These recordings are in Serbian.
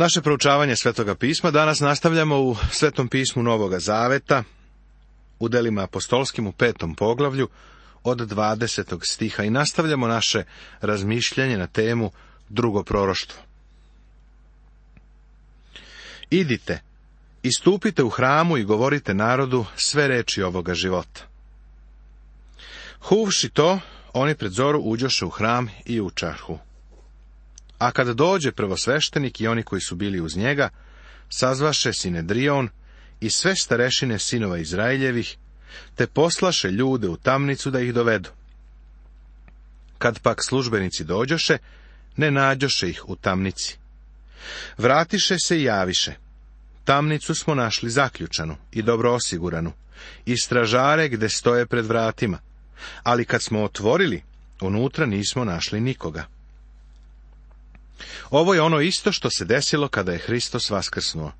Naše proučavanje Svetoga pisma danas nastavljamo u Svetom pismu Novoga Zaveta, u delima apostolskim u petom poglavlju od 20. stiha i nastavljamo naše razmišljanje na temu drugo proroštvo. Idite, istupite u hramu i govorite narodu sve reči ovoga života. Huvši to, oni pred zoru uđoše u hram i u učahu. A kada dođe prvosveštenik i oni koji su bili uz njega, sazvaše Sinedrion i sve starešine sinova Izraeljevih, te poslaše ljude u tamnicu da ih dovedu. Kad pak službenici dođoše, ne nađoše ih u tamnici. Vratiše se i javiše. Tamnicu smo našli zaključanu i dobro osiguranu, i stražare gde stoje pred vratima, ali kad smo otvorili, unutra nismo našli nikoga. Ovo je ono isto što se desilo kada je Hristos vaskrsnuo.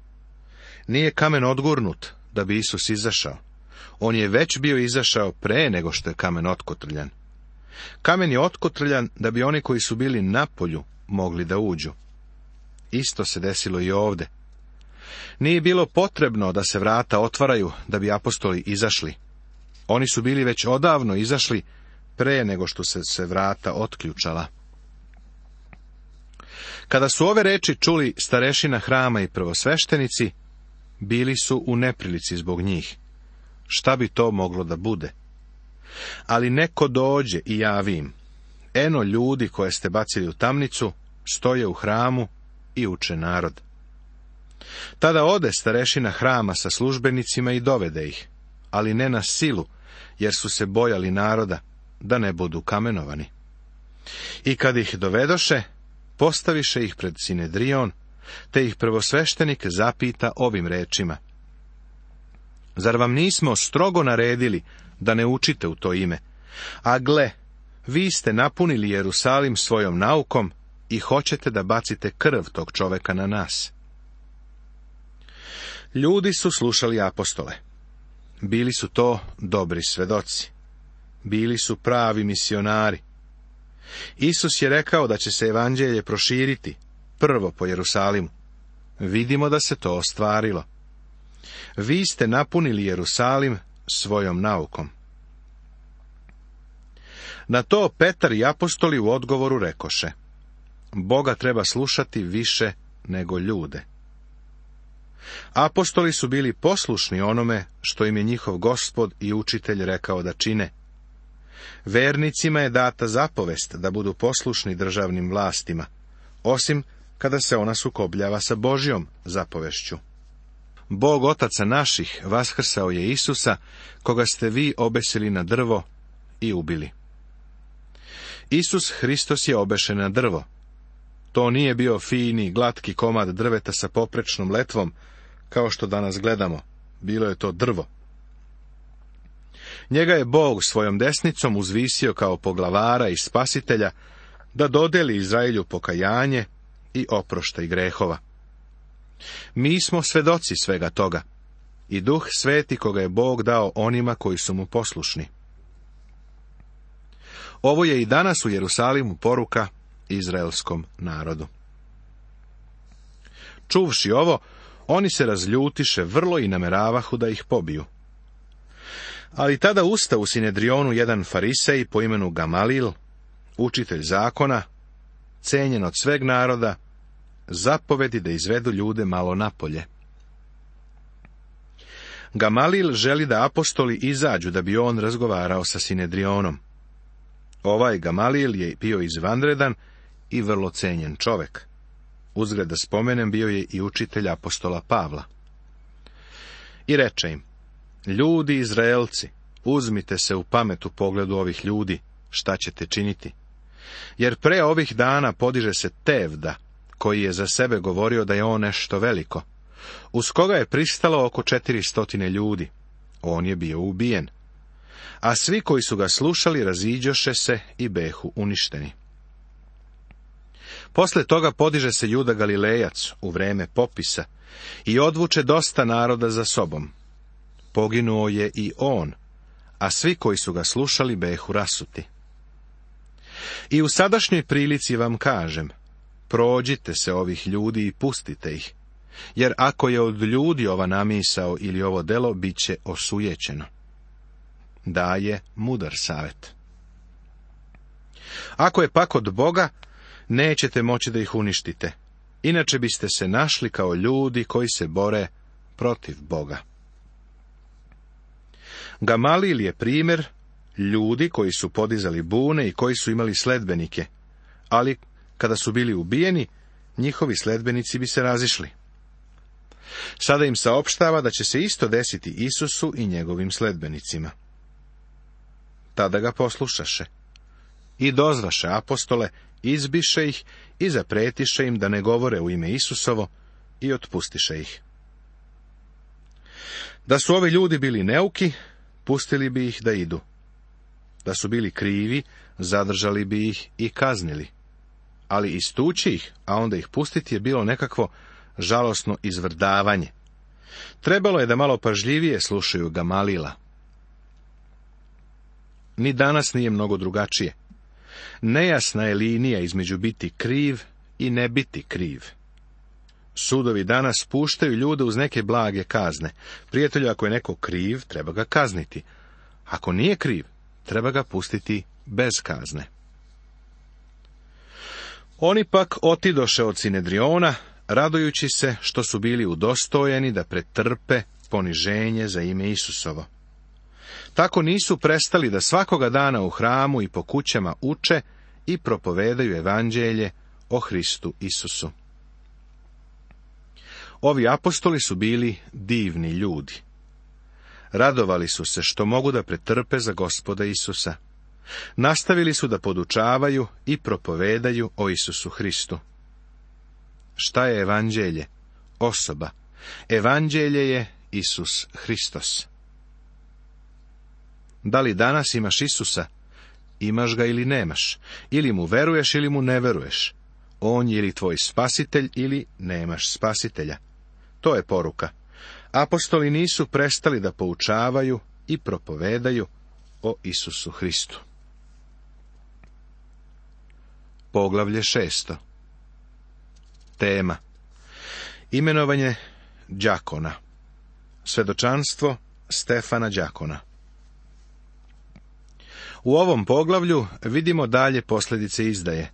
Nije kamen odgurnut da bi Isus izašao. On je već bio izašao pre nego što je kamen otkotrljan. Kamen je otkotrljan da bi oni koji su bili na polju mogli da uđu. Isto se desilo i ovde. Nije bilo potrebno da se vrata otvaraju da bi apostoli izašli. Oni su bili već odavno izašli pre nego što se se vrata otključala. Kada su ove reči čuli starešina hrama i prvosveštenici, bili su u neprilici zbog njih. Šta bi to moglo da bude? Ali neko dođe i javi im. Eno ljudi koje ste bacili u tamnicu, stoje u hramu i uče narod. Tada ode starešina hrama sa službenicima i dovede ih, ali ne na silu, jer su se bojali naroda, da ne budu kamenovani. I kad ih dovedoše, postaviše ih pred Sinedrion, te ih prvosveštenik zapita ovim rečima. Zar vam nismo strogo naredili da ne učite u to ime? A gle, vi ste napunili Jerusalim svojom naukom i hoćete da bacite krv tog čoveka na nas. Ljudi su slušali apostole. Bili su to dobri svedoci. Bili su pravi misionari. Isus je rekao da će se evanđelje proširiti, prvo po Jerusalimu. Vidimo da se to ostvarilo. Vi ste napunili Jerusalim svojom naukom. Na to Petar i apostoli u odgovoru rekoše, Boga treba slušati više nego ljude. Apostoli su bili poslušni onome što im je njihov gospod i učitelj rekao da čine, Vernicima je data zapovest da budu poslušni državnim vlastima, osim kada se ona sukobljava sa Božjom zapovešću. Bog otaca naših vaskrsao je Isusa, koga ste vi obesili na drvo i ubili. Isus Hristos je obešen na drvo. To nije bio fini, glatki komad drveta sa poprečnom letvom, kao što danas gledamo. Bilo je to drvo. Njega je Bog svojom desnicom uzvisio kao poglavara i spasitelja, da dodeli Izraelju pokajanje i oproštaj grehova. Mi smo svedoci svega toga i duh sveti koga je Bog dao onima koji su mu poslušni. Ovo je i danas u Jerusalimu poruka izraelskom narodu. Čuvši ovo, oni se razljutiše vrlo i nameravahu da ih pobiju. Ali tada usta u Sinedrionu jedan farisej po imenu Gamalil, učitelj zakona, cenjen od sveg naroda, zapovedi da izvedu ljude malo napolje. Gamalil želi da apostoli izađu da bi on razgovarao sa Sinedrionom. Ovaj Gamalil je bio izvanredan i vrlo cenjen čovek. Uzgled da spomenem bio je i učitelj apostola Pavla. I reče im, Ljudi Izraelci, uzmite se u pamet u pogledu ovih ljudi, šta ćete činiti. Jer pre ovih dana podiže se Tevda, koji je za sebe govorio da je on nešto veliko, uz koga je pristalo oko četiristotine ljudi. On je bio ubijen. A svi koji su ga slušali raziđoše se i behu uništeni. Posle toga podiže se Juda Galilejac u vreme popisa i odvuče dosta naroda za sobom poginuo je i on, a svi koji su ga slušali behu rasuti. I u sadašnjoj prilici vam kažem, prođite se ovih ljudi i pustite ih, jer ako je od ljudi ova namisao ili ovo delo, bit će osujećeno. je mudar savjet. Ako je pak od Boga, nećete moći da ih uništite, inače biste se našli kao ljudi koji se bore protiv Boga. Gamalil je primjer ljudi koji su podizali bune i koji su imali sledbenike, ali kada su bili ubijeni, njihovi sledbenici bi se razišli. Sada im saopštava da će se isto desiti Isusu i njegovim sledbenicima. Tada ga poslušaše. I dozvaše apostole, izbiše ih i zapretiše im da ne govore u ime Isusovo i otpustiše ih. Da su ovi ljudi bili neuki, pustili bi ih da idu. Da su bili krivi, zadržali bi ih i kaznili. Ali istući ih, a onda ih pustiti je bilo nekakvo žalosno izvrdavanje. Trebalo je da malo pažljivije slušaju Gamalila. Malila. Ni danas nije mnogo drugačije. Nejasna je linija između biti kriv i ne biti kriv. Sudovi danas puštaju ljude uz neke blage kazne. Prijatelju, ako je neko kriv, treba ga kazniti. Ako nije kriv, treba ga pustiti bez kazne. Oni pak otidoše od Sinedriona, radujući se što su bili udostojeni da pretrpe poniženje za ime Isusovo. Tako nisu prestali da svakoga dana u hramu i po kućama uče i propovedaju evanđelje o Hristu Isusu. Ovi apostoli su bili divni ljudi. Radovali su se što mogu da pretrpe za gospoda Isusa. Nastavili su da podučavaju i propovedaju o Isusu Hristu. Šta je evanđelje? Osoba. Evanđelje je Isus Hristos. Da li danas imaš Isusa? Imaš ga ili nemaš, ili mu veruješ ili mu ne veruješ. On je ili tvoj spasitelj ili nemaš spasitelja. To je poruka. Apostoli nisu prestali da poučavaju i propovedaju o Isusu Hristu. Poglavlje šesto Tema Imenovanje Đakona Svedočanstvo Stefana Đakona U ovom poglavlju vidimo dalje posljedice izdaje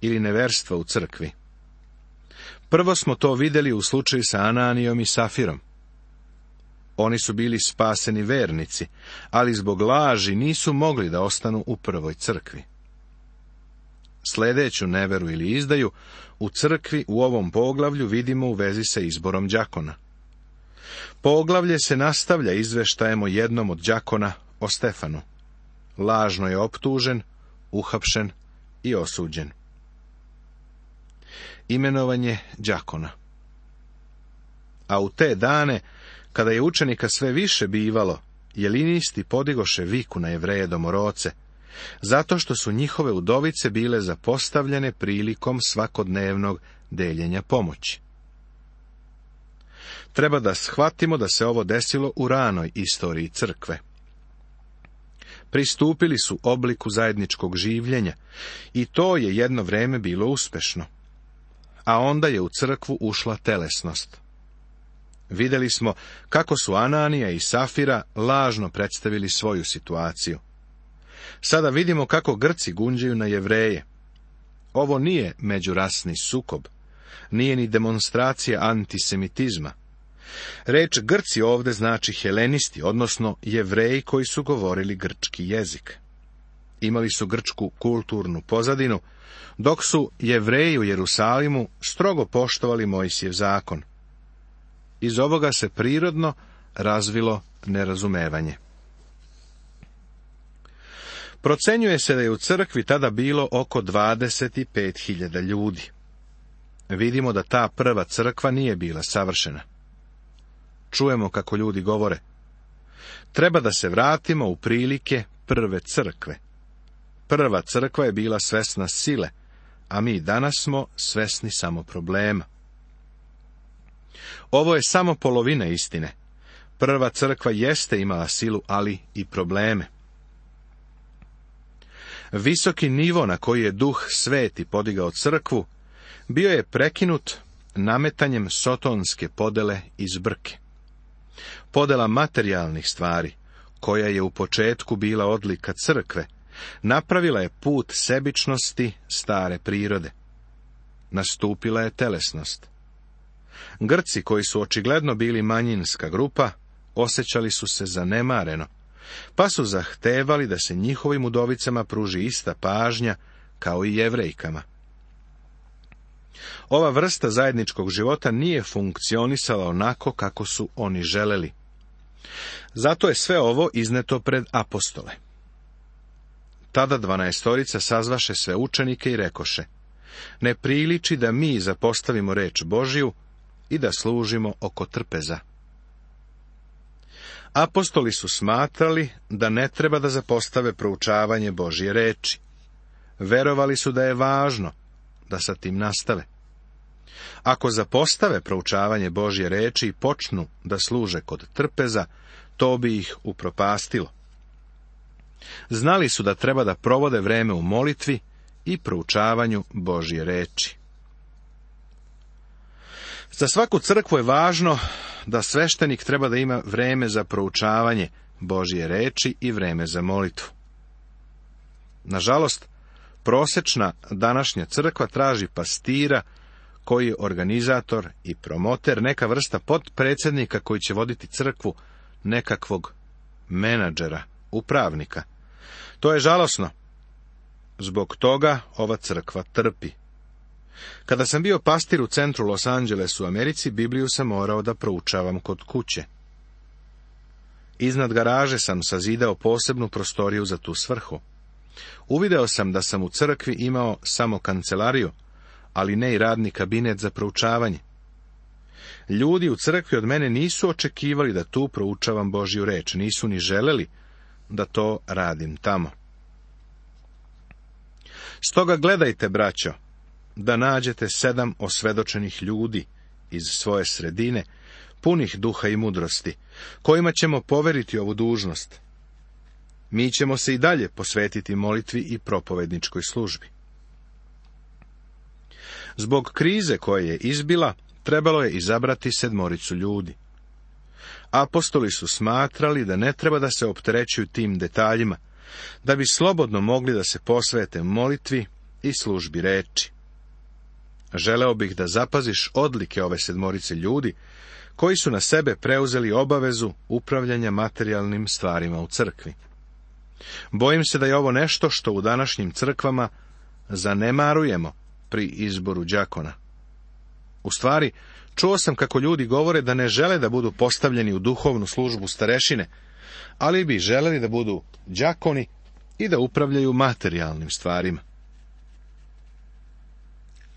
ili neverstva u crkvi. Prvo smo to vidjeli u slučaju sa Ananijom i Safirom. Oni su bili spaseni vernici, ali zbog laži nisu mogli da ostanu u prvoj crkvi. Sledeću neveru ili izdaju u crkvi u ovom poglavlju vidimo u vezi sa izborom đakona. Poglavlje se nastavlja izveštajemo jednom od đakona o Stefanu. Lažno je optužen, uhapšen i osuđen imenovanje đakona. A u te dane, kada je učenika sve više bivalo, jelinisti podigoše viku na jevreje domoroce, zato što su njihove udovice bile zapostavljene prilikom svakodnevnog deljenja pomoći. Treba da shvatimo da se ovo desilo u ranoj istoriji crkve. Pristupili su obliku zajedničkog življenja i to je jedno vreme bilo uspešno a onda je u crkvu ušla telesnost. Vidjeli smo kako su Ananija i Safira lažno predstavili svoju situaciju. Sada vidimo kako Grci gunđaju na jevreje. Ovo nije međurasni sukob, nije ni demonstracija antisemitizma. Reč Grci ovde znači helenisti, odnosno jevreji koji su govorili grčki jezik imali su grčku kulturnu pozadinu, dok su jevreji u Jerusalimu strogo poštovali Mojsijev zakon. Iz ovoga se prirodno razvilo nerazumevanje. Procenjuje se da je u crkvi tada bilo oko 25.000 ljudi. Vidimo da ta prva crkva nije bila savršena. Čujemo kako ljudi govore. Treba da se vratimo u prilike prve crkve. Prva crkva je bila svesna sile, a mi danas smo svesni samo problema. Ovo je samo polovina istine. Prva crkva jeste imala silu, ali i probleme. Visoki nivo na koji je duh sveti podigao crkvu, bio je prekinut nametanjem sotonske podele iz brke. Podela materijalnih stvari, koja je u početku bila odlika crkve, Napravila je put sebičnosti stare prirode. Nastupila je telesnost. Grci koji su očigledno bili manjinska grupa, osjećali su se zanemareno, pa su zahtevali da se njihovim udovicama pruži ista pažnja kao i jevrejkama. Ova vrsta zajedničkog života nije funkcionisala onako kako su oni želeli. Zato je sve ovo izneto pred apostole. Tada dvanaestorica sazvaše sve učenike i rekoše, ne priliči da mi zapostavimo reč Božiju i da služimo oko trpeza. Apostoli su smatrali da ne treba da zapostave proučavanje Božje reči. Verovali su da je važno da sa tim nastave. Ako zapostave proučavanje Božje reči i počnu da služe kod trpeza, to bi ih upropastilo. Znali su da treba da provode vreme u molitvi i proučavanju Božje reči. Za svaku crkvu je važno da sveštenik treba da ima vreme za proučavanje Božje reči i vreme za molitvu. Nažalost, prosečna današnja crkva traži pastira koji je organizator i promoter, neka vrsta potpredsjednika koji će voditi crkvu, nekakvog menadžera – upravnika. To je žalosno. Zbog toga ova crkva trpi. Kada sam bio pastir u centru Los Angeles u Americi, Bibliju sam morao da proučavam kod kuće. Iznad garaže sam sazidao posebnu prostoriju za tu svrhu. Uvideo sam da sam u crkvi imao samo kancelariju, ali ne i radni kabinet za proučavanje. Ljudi u crkvi od mene nisu očekivali da tu proučavam Božju reč, nisu ni želeli, da to radim tamo. Stoga gledajte, braćo, da nađete sedam osvedočenih ljudi iz svoje sredine, punih duha i mudrosti, kojima ćemo poveriti ovu dužnost. Mi ćemo se i dalje posvetiti molitvi i propovedničkoj službi. Zbog krize koja je izbila, trebalo je izabrati sedmoricu ljudi. Apostoli su smatrali da ne treba da se opterećuju tim detaljima, da bi slobodno mogli da se posvete molitvi i službi reči. Želeo bih da zapaziš odlike ove sedmorice ljudi, koji su na sebe preuzeli obavezu upravljanja materijalnim stvarima u crkvi. Bojim se da je ovo nešto što u današnjim crkvama zanemarujemo pri izboru đakona. U stvari, Čuo sam kako ljudi govore da ne žele da budu postavljeni u duhovnu službu starešine, ali bi želeli da budu đakoni i da upravljaju materijalnim stvarima.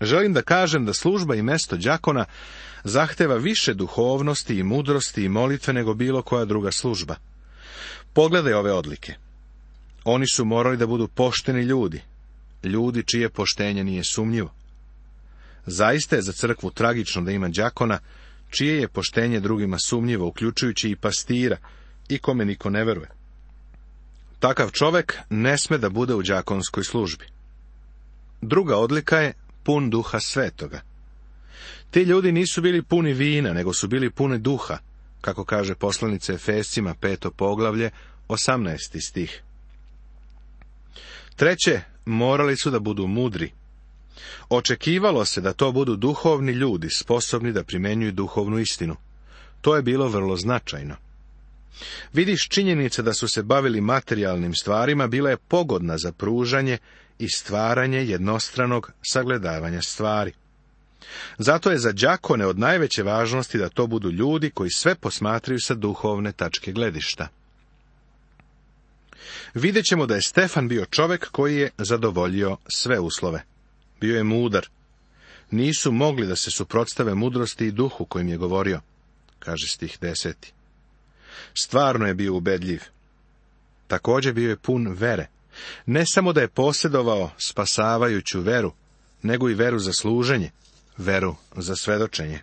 Želim da kažem da služba i mesto đakona zahteva više duhovnosti i mudrosti i molitve nego bilo koja druga služba. Pogledaj ove odlike. Oni su morali da budu pošteni ljudi, ljudi čije poštenje nije sumnjivo. Zaista je za crkvu tragično da ima đakona, čije je poštenje drugima sumnjivo, uključujući i pastira, i kome niko ne veruje. Takav čovek ne sme da bude u đakonskoj službi. Druga odlika je pun duha svetoga. Ti ljudi nisu bili puni vina, nego su bili puni duha, kako kaže poslanica Efesima peto poglavlje, 18. stih. Treće, morali su da budu mudri, Očekivalo se da to budu duhovni ljudi sposobni da primenjuju duhovnu istinu. To je bilo vrlo značajno. Vidiš činjenica da su se bavili materijalnim stvarima bila je pogodna za pružanje i stvaranje jednostranog sagledavanja stvari. Zato je za đakone od najveće važnosti da to budu ljudi koji sve posmatraju sa duhovne tačke gledišta. Vidjet ćemo da je Stefan bio čovjek koji je zadovoljio sve uslove. Bio je mudar. Nisu mogli da se suprotstave mudrosti i duhu kojim je govorio, kaže stih deseti. Stvarno je bio ubedljiv. Također bio je pun vere. Ne samo da je posjedovao spasavajuću veru, nego i veru za služenje, veru za svedočenje.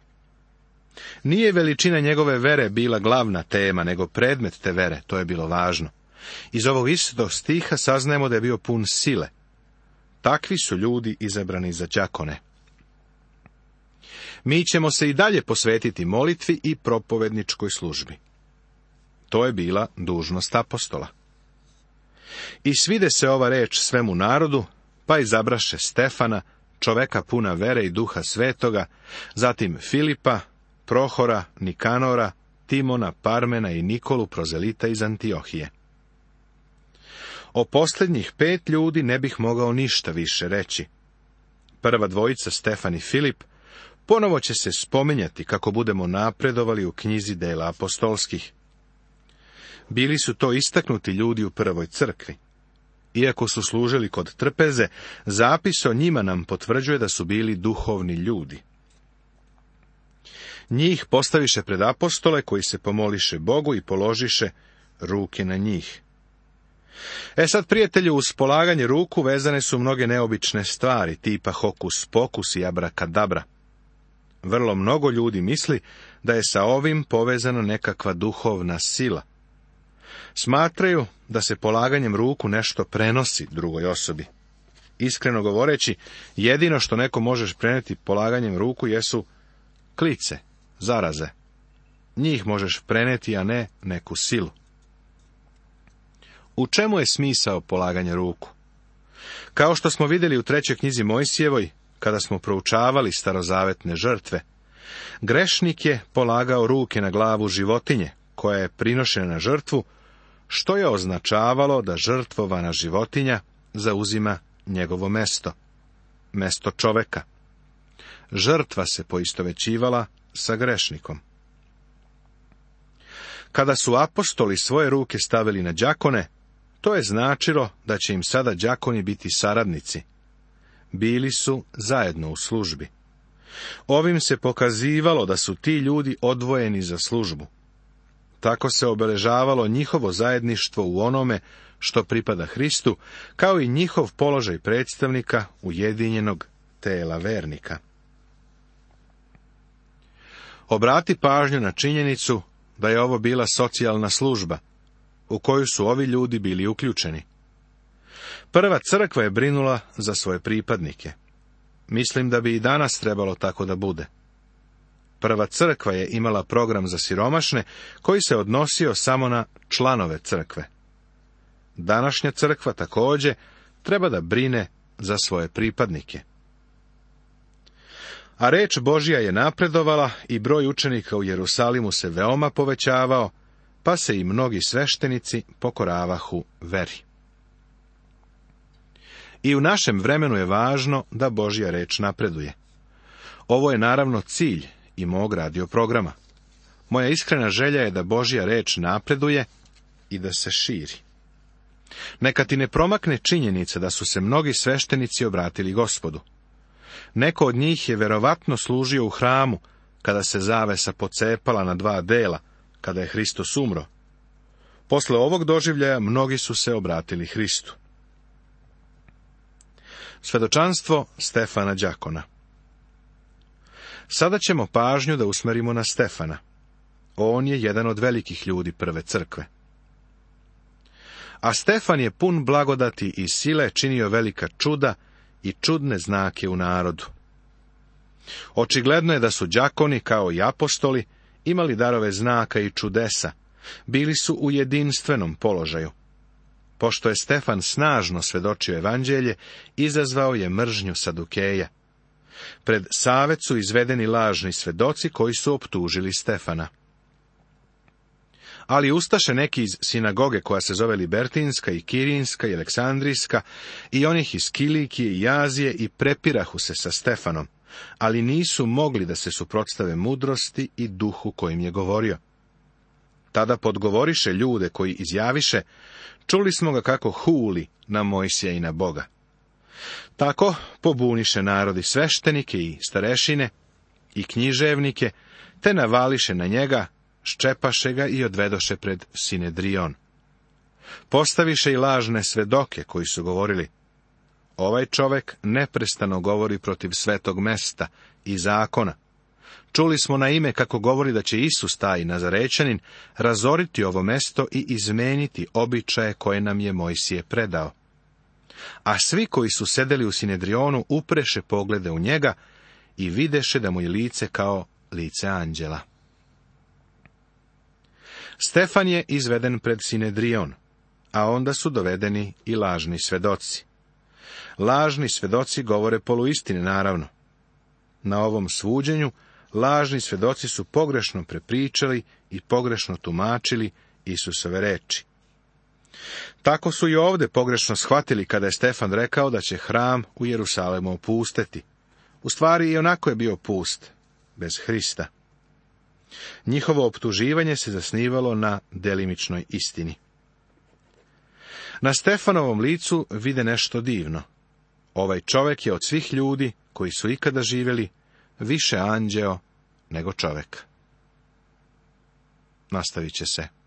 Nije veličina njegove vere bila glavna tema, nego predmet te vere, to je bilo važno. Iz ovog istog stiha saznajemo da je bio pun sile. Takvi su ljudi izabrani za čakone. Mi ćemo se i dalje posvetiti molitvi i propovedničkoj službi. To je bila dužnost apostola. I svide se ova reč svemu narodu, pa izabraše Stefana, čoveka puna vere i duha svetoga, zatim Filipa, Prohora, Nikanora, Timona, Parmena i Nikolu prozelita iz Antiohije. O posljednjih pet ljudi ne bih mogao ništa više reći. Prva dvojica, Stefan i Filip, ponovo će se spominjati kako budemo napredovali u knjizi dela apostolskih. Bili su to istaknuti ljudi u prvoj crkvi. Iako su služili kod trpeze, zapis o njima nam potvrđuje da su bili duhovni ljudi. Njih postaviše pred apostole koji se pomoliše Bogu i položiše ruke na njih. E sad, prijatelju, uz polaganje ruku vezane su mnoge neobične stvari, tipa hokus pokus i abrakadabra. Vrlo mnogo ljudi misli da je sa ovim povezana nekakva duhovna sila. Smatraju da se polaganjem ruku nešto prenosi drugoj osobi. Iskreno govoreći, jedino što neko možeš preneti polaganjem ruku jesu klice, zaraze. Njih možeš preneti, a ne neku silu. U čemu je smisao polaganja ruku? Kao što smo vidjeli u trećoj knjizi Mojsijevoj, kada smo proučavali starozavetne žrtve, grešnik je polagao ruke na glavu životinje, koja je prinošena na žrtvu, što je označavalo da žrtvovana životinja zauzima njegovo mesto, mesto čoveka. Žrtva se poistovećivala sa grešnikom. Kada su apostoli svoje ruke stavili na đakone, to je značilo da će im sada đakoni biti saradnici. Bili su zajedno u službi. Ovim se pokazivalo da su ti ljudi odvojeni za službu. Tako se obeležavalo njihovo zajedništvo u onome što pripada Hristu, kao i njihov položaj predstavnika ujedinjenog tela vernika. Obrati pažnju na činjenicu da je ovo bila socijalna služba – u koju su ovi ljudi bili uključeni. Prva crkva je brinula za svoje pripadnike. Mislim da bi i danas trebalo tako da bude. Prva crkva je imala program za siromašne koji se odnosio samo na članove crkve. Današnja crkva također treba da brine za svoje pripadnike. A reč Božja je napredovala i broj učenika u Jerusalimu se veoma povećavao, pa se i mnogi sveštenici pokoravahu veri. I u našem vremenu je važno da Božja reč napreduje. Ovo je naravno cilj i mog radio programa. Moja iskrena želja je da Božja reč napreduje i da se širi. Neka ti ne promakne činjenica da su se mnogi sveštenici obratili gospodu. Neko od njih je verovatno služio u hramu, kada se zavesa pocepala na dva dela, kada je Hristos umro. Posle ovog doživljaja mnogi su se obratili Hristu. Svedočanstvo Stefana Đakona Sada ćemo pažnju da usmerimo na Stefana. On je jedan od velikih ljudi prve crkve. A Stefan je pun blagodati i sile činio velika čuda i čudne znake u narodu. Očigledno je da su đakoni kao i apostoli imali darove znaka i čudesa, bili su u jedinstvenom položaju. Pošto je Stefan snažno svedočio evanđelje, izazvao je mržnju Sadukeja. Pred savet su izvedeni lažni svedoci koji su optužili Stefana. Ali ustaše neki iz sinagoge koja se zove Libertinska i Kirinska i Aleksandrijska i onih iz Kilikije i Jazije i prepirahu se sa Stefanom ali nisu mogli da se suprotstave mudrosti i duhu kojim je govorio. Tada podgovoriše ljude koji izjaviše, čuli smo ga kako huli na Mojsija i na Boga. Tako pobuniše narodi sveštenike i starešine i književnike, te navališe na njega, ščepaše ga i odvedoše pred Sinedrion. Postaviše i lažne svedoke koji su govorili, Ovaj čovek neprestano govori protiv svetog mesta i zakona. Čuli smo na ime kako govori da će Isus, taj Nazarećanin, razoriti ovo mesto i izmeniti običaje koje nam je Mojsije predao. A svi koji su sedeli u Sinedrionu upreše poglede u njega i videše da mu je lice kao lice anđela. Stefan je izveden pred Sinedrion, a onda su dovedeni i lažni svedoci. Lažni svedoci govore poluistine, naravno. Na ovom svuđenju lažni svedoci su pogrešno prepričali i pogrešno tumačili Isusove reči. Tako su i ovdje pogrešno shvatili kada je Stefan rekao da će hram u Jerusalemu opusteti. U stvari i onako je bio pust, bez Hrista. Njihovo optuživanje se zasnivalo na delimičnoj istini. Na Stefanovom licu vide nešto divno. Ovaj čovek je od svih ljudi koji su ikada živjeli više anđeo nego čovek. Nastavit će se